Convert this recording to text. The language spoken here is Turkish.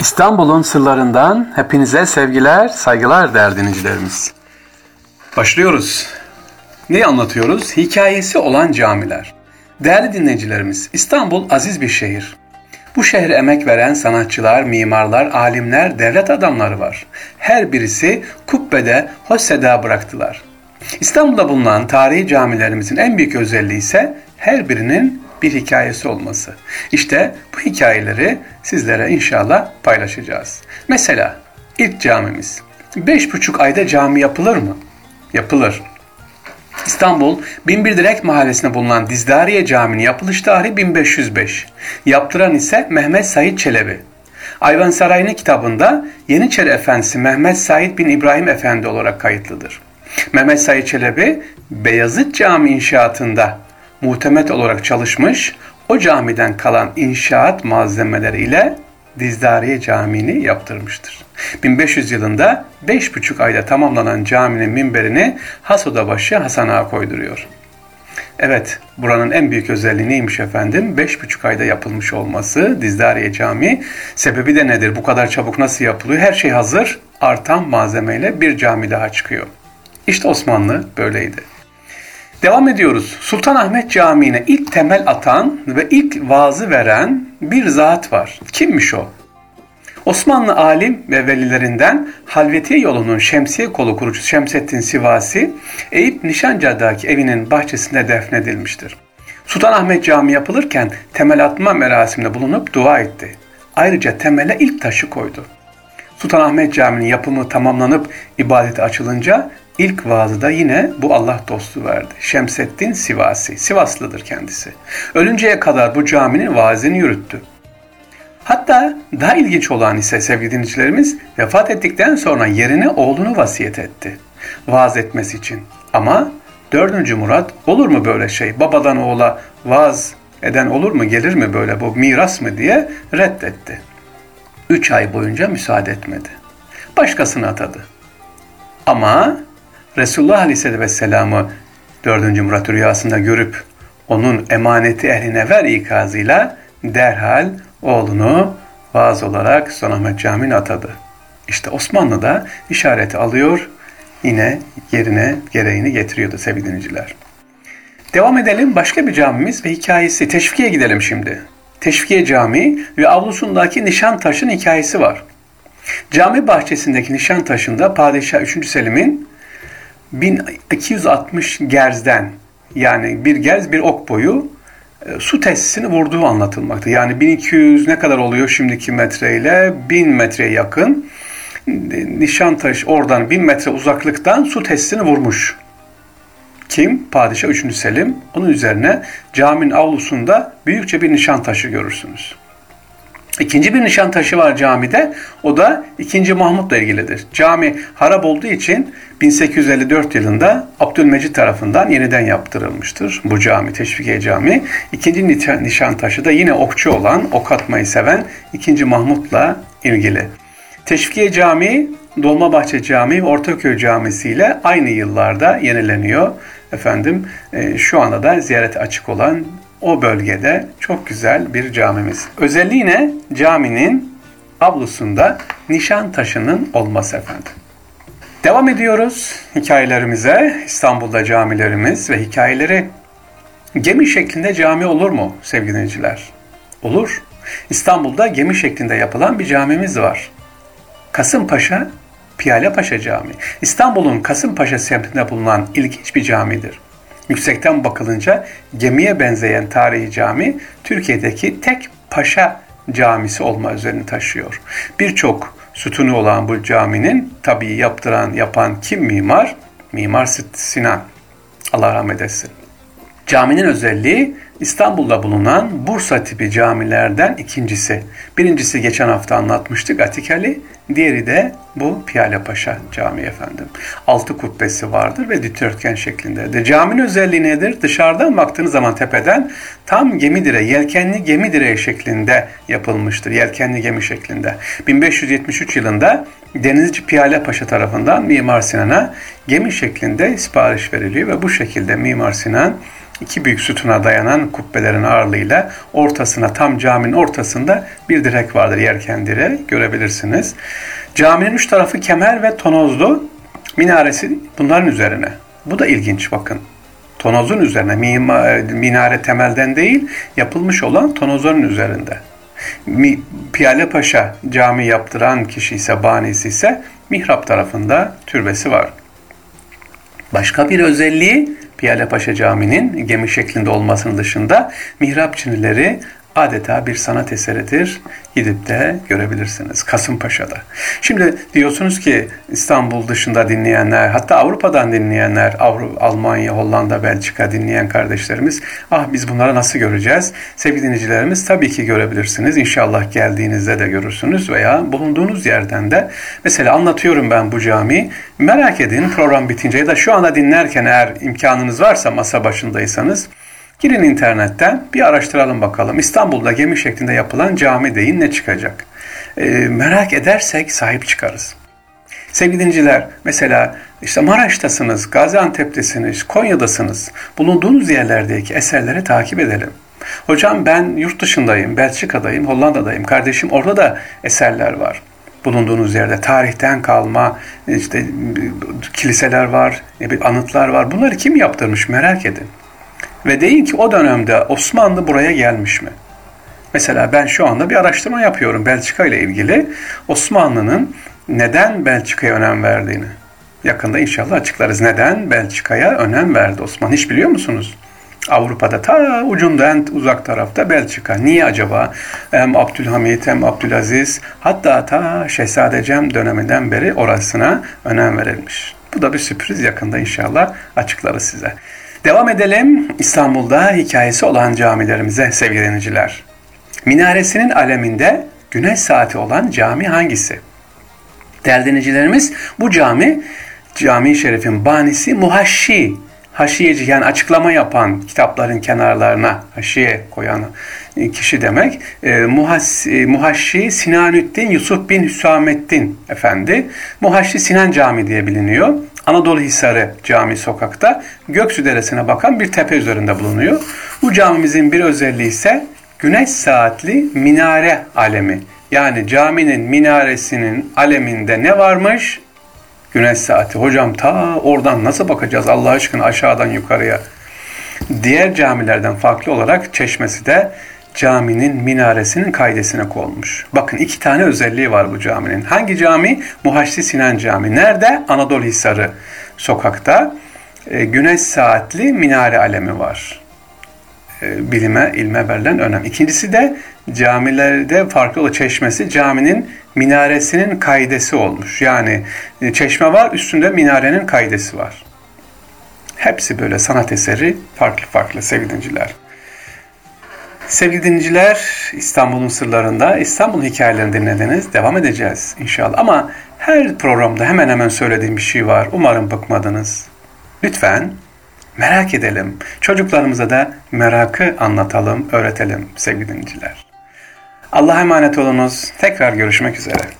İstanbul'un sırlarından hepinize sevgiler, saygılar değerli dinleyicilerimiz. Başlıyoruz. Ne anlatıyoruz? Hikayesi olan camiler. Değerli dinleyicilerimiz, İstanbul aziz bir şehir. Bu şehre emek veren sanatçılar, mimarlar, alimler, devlet adamları var. Her birisi kubbede hoş seda bıraktılar. İstanbul'da bulunan tarihi camilerimizin en büyük özelliği ise her birinin bir hikayesi olması. İşte bu hikayeleri sizlere inşallah paylaşacağız. Mesela ilk camimiz. Beş buçuk ayda cami yapılır mı? Yapılır. İstanbul Binbir Direk Mahallesi'nde bulunan Dizdariye Camii'nin yapılış tarihi 1505. Yaptıran ise Mehmet Said Çelebi. Ayvansaray'ın kitabında Yeniçeri Efendisi Mehmet Said bin İbrahim Efendi olarak kayıtlıdır. Mehmet Said Çelebi Beyazıt Cami inşaatında muhtemet olarak çalışmış, o camiden kalan inşaat malzemeleri ile Dizdariye Camii'ni yaptırmıştır. 1500 yılında 5,5 ayda tamamlanan caminin minberini Hasodabaşı Hasan Ağa koyduruyor. Evet, buranın en büyük özelliği neymiş efendim? 5,5 ayda yapılmış olması Dizdariye Camii. Sebebi de nedir? Bu kadar çabuk nasıl yapılıyor? Her şey hazır, artan malzemeyle bir cami daha çıkıyor. İşte Osmanlı böyleydi. Devam ediyoruz. Sultanahmet Camii'ne ilk temel atan ve ilk vaazı veren bir zat var. Kimmiş o? Osmanlı alim ve velilerinden Halvetiye yolunun Şemsiye kolu kurucusu Şemsettin Sivasi, Eyüp Nişancı'daki evinin bahçesinde defnedilmiştir. Sultanahmet Camii yapılırken temel atma merasiminde bulunup dua etti. Ayrıca temele ilk taşı koydu. Sultanahmet Camii'nin yapımı tamamlanıp ibadete açılınca İlk vaazı da yine bu Allah dostu verdi. Şemseddin Sivasi. Sivaslıdır kendisi. Ölünceye kadar bu caminin vaazını yürüttü. Hatta daha ilginç olan ise sevgili dinleyicilerimiz vefat ettikten sonra yerine oğlunu vasiyet etti. Vaaz etmesi için. Ama 4. Murat olur mu böyle şey? Babadan oğula vaaz eden olur mu? Gelir mi böyle bu miras mı diye reddetti. Üç ay boyunca müsaade etmedi. Başkasını atadı. Ama Resulullah Aleyhisselatü Vesselam'ı 4. Murat rüyasında görüp onun emaneti ehline ver ikazıyla derhal oğlunu vaaz olarak Sultanahmet Camii'ne atadı. İşte Osmanlı da işareti alıyor, yine yerine gereğini getiriyordu sevgili dinleyiciler. Devam edelim başka bir camimiz ve hikayesi. Teşvikiye gidelim şimdi. Teşvikiye Camii ve avlusundaki nişan taşın hikayesi var. Cami bahçesindeki nişan taşında Padişah 3. Selim'in 1260 gerzden yani bir gerz bir ok boyu e, su tesisini vurduğu anlatılmakta. Yani 1200 ne kadar oluyor şimdiki metreyle? 1000 metreye yakın. Nişantaş oradan 1000 metre uzaklıktan su tesisini vurmuş. Kim? Padişah 3. Selim. Onun üzerine caminin avlusunda büyükçe bir nişan taşı görürsünüz. İkinci bir nişan taşı var camide. O da 2. Mahmut'la ilgilidir. Cami harap olduğu için 1854 yılında Abdülmecit tarafından yeniden yaptırılmıştır. Bu cami, Teşvikiye Cami. İkinci nişan taşı da yine okçu olan, ok atmayı seven 2. Mahmut'la ilgili. Teşvikiye Camii, Dolmabahçe Camii Ortaköy Camisi ile aynı yıllarda yenileniyor. Efendim e, şu anda da ziyarete açık olan o bölgede çok güzel bir camimiz. Özelliği ne? Caminin avlusunda nişan taşının olması efendim. Devam ediyoruz hikayelerimize. İstanbul'da camilerimiz ve hikayeleri. Gemi şeklinde cami olur mu sevgili dinleyiciler? Olur. İstanbul'da gemi şeklinde yapılan bir camimiz var. Kasımpaşa Piyale Paşa Camii. İstanbul'un Kasımpaşa semtinde bulunan ilginç bir camidir. Yüksekten bakılınca gemiye benzeyen tarihi cami Türkiye'deki tek paşa camisi olma özelliğini taşıyor. Birçok sütunu olan bu caminin tabii yaptıran, yapan kim mimar? Mimar Sinan. Allah rahmet etsin. Caminin özelliği İstanbul'da bulunan Bursa tipi camilerden ikincisi. Birincisi geçen hafta anlatmıştık Atikali. Diğeri de bu Piyale Paşa Camii efendim. Altı kubbesi vardır ve dikdörtgen şeklinde. De caminin özelliği nedir? Dışarıdan baktığınız zaman tepeden tam gemi direği, yelkenli gemi direği şeklinde yapılmıştır. Yelkenli gemi şeklinde. 1573 yılında Denizci Piyale Paşa tarafından Mimar Sinan'a gemi şeklinde sipariş veriliyor ve bu şekilde Mimar Sinan iki büyük sütuna dayanan kubbelerin ağırlığıyla ortasına tam caminin ortasında bir direk vardır yerken direği görebilirsiniz. Caminin üç tarafı kemer ve tonozlu minaresi bunların üzerine. Bu da ilginç bakın. Tonozun üzerine minare temelden değil yapılmış olan tonozların üzerinde. Piyale Paşa cami yaptıran kişi ise banisi ise mihrap tarafında türbesi var. Başka bir özelliği Piyale Paşa Camii'nin gemi şeklinde olmasının dışında mihrap çinileri adeta bir sanat eseridir. Gidip de görebilirsiniz Kasımpaşa'da. Şimdi diyorsunuz ki İstanbul dışında dinleyenler, hatta Avrupa'dan dinleyenler, Avrupa, Almanya, Hollanda, Belçika dinleyen kardeşlerimiz, ah biz bunları nasıl göreceğiz? Sevgili dinleyicilerimiz tabii ki görebilirsiniz. İnşallah geldiğinizde de görürsünüz veya bulunduğunuz yerden de. Mesela anlatıyorum ben bu cami. Merak edin program bitince ya da şu anda dinlerken eğer imkanınız varsa masa başındaysanız Girin internetten bir araştıralım bakalım. İstanbul'da gemi şeklinde yapılan cami deyin ne çıkacak? E, merak edersek sahip çıkarız. Sevgili dinciler, mesela işte Maraş'tasınız, Gaziantep'tesiniz, Konya'dasınız. Bulunduğunuz yerlerdeki eserleri takip edelim. Hocam ben yurt dışındayım, Belçika'dayım, Hollanda'dayım. Kardeşim orada da eserler var. Bulunduğunuz yerde tarihten kalma işte kiliseler var, anıtlar var. Bunları kim yaptırmış merak edin. Ve deyin ki o dönemde Osmanlı buraya gelmiş mi? Mesela ben şu anda bir araştırma yapıyorum Belçika ile ilgili. Osmanlı'nın neden Belçika'ya önem verdiğini. Yakında inşallah açıklarız. Neden Belçika'ya önem verdi Osmanlı? Hiç biliyor musunuz? Avrupa'da ta ucunda en uzak tarafta Belçika. Niye acaba? Hem Abdülhamit hem Abdülaziz hatta ta Şehzade Cem döneminden beri orasına önem verilmiş. Bu da bir sürpriz yakında inşallah açıklarız size. Devam edelim İstanbul'da hikayesi olan camilerimize sevgili dinleyiciler. Minaresinin aleminde güneş saati olan cami hangisi? Değerli bu cami Cami-i Şerif'in banisi Muhaşşi haşiyeci yani açıklama yapan kitapların kenarlarına haşiye koyan kişi demek. E, Muhas, e, Muhaşşi Sinanüddin Yusuf bin Hüsamettin Efendi. Muhaşşi Sinan Cami diye biliniyor. Anadolu Hisarı Cami sokakta Göksu Deresi'ne bakan bir tepe üzerinde bulunuyor. Bu camimizin bir özelliği ise güneş saatli minare alemi. Yani caminin minaresinin aleminde ne varmış? Güneş saati. Hocam ta oradan nasıl bakacağız Allah aşkına aşağıdan yukarıya? Diğer camilerden farklı olarak çeşmesi de caminin minaresinin kaydesine konmuş. Bakın iki tane özelliği var bu caminin. Hangi cami? Muhaçlı Sinan Cami. Nerede? Anadolu Hisarı sokakta. E, güneş saatli minare alemi var. E, bilime, ilme verilen önem. İkincisi de camilerde farklı çeşmesi caminin minaresinin kaydesi olmuş. Yani e, çeşme var, üstünde minarenin kaydesi var. Hepsi böyle sanat eseri farklı farklı sevgili Sevgili dinleyiciler, İstanbul'un sırlarında İstanbul hikayelerini dinlediniz. Devam edeceğiz inşallah. Ama her programda hemen hemen söylediğim bir şey var. Umarım bıkmadınız. Lütfen merak edelim. Çocuklarımıza da merakı anlatalım, öğretelim sevgili dinleyiciler. Allah'a emanet olunuz. Tekrar görüşmek üzere.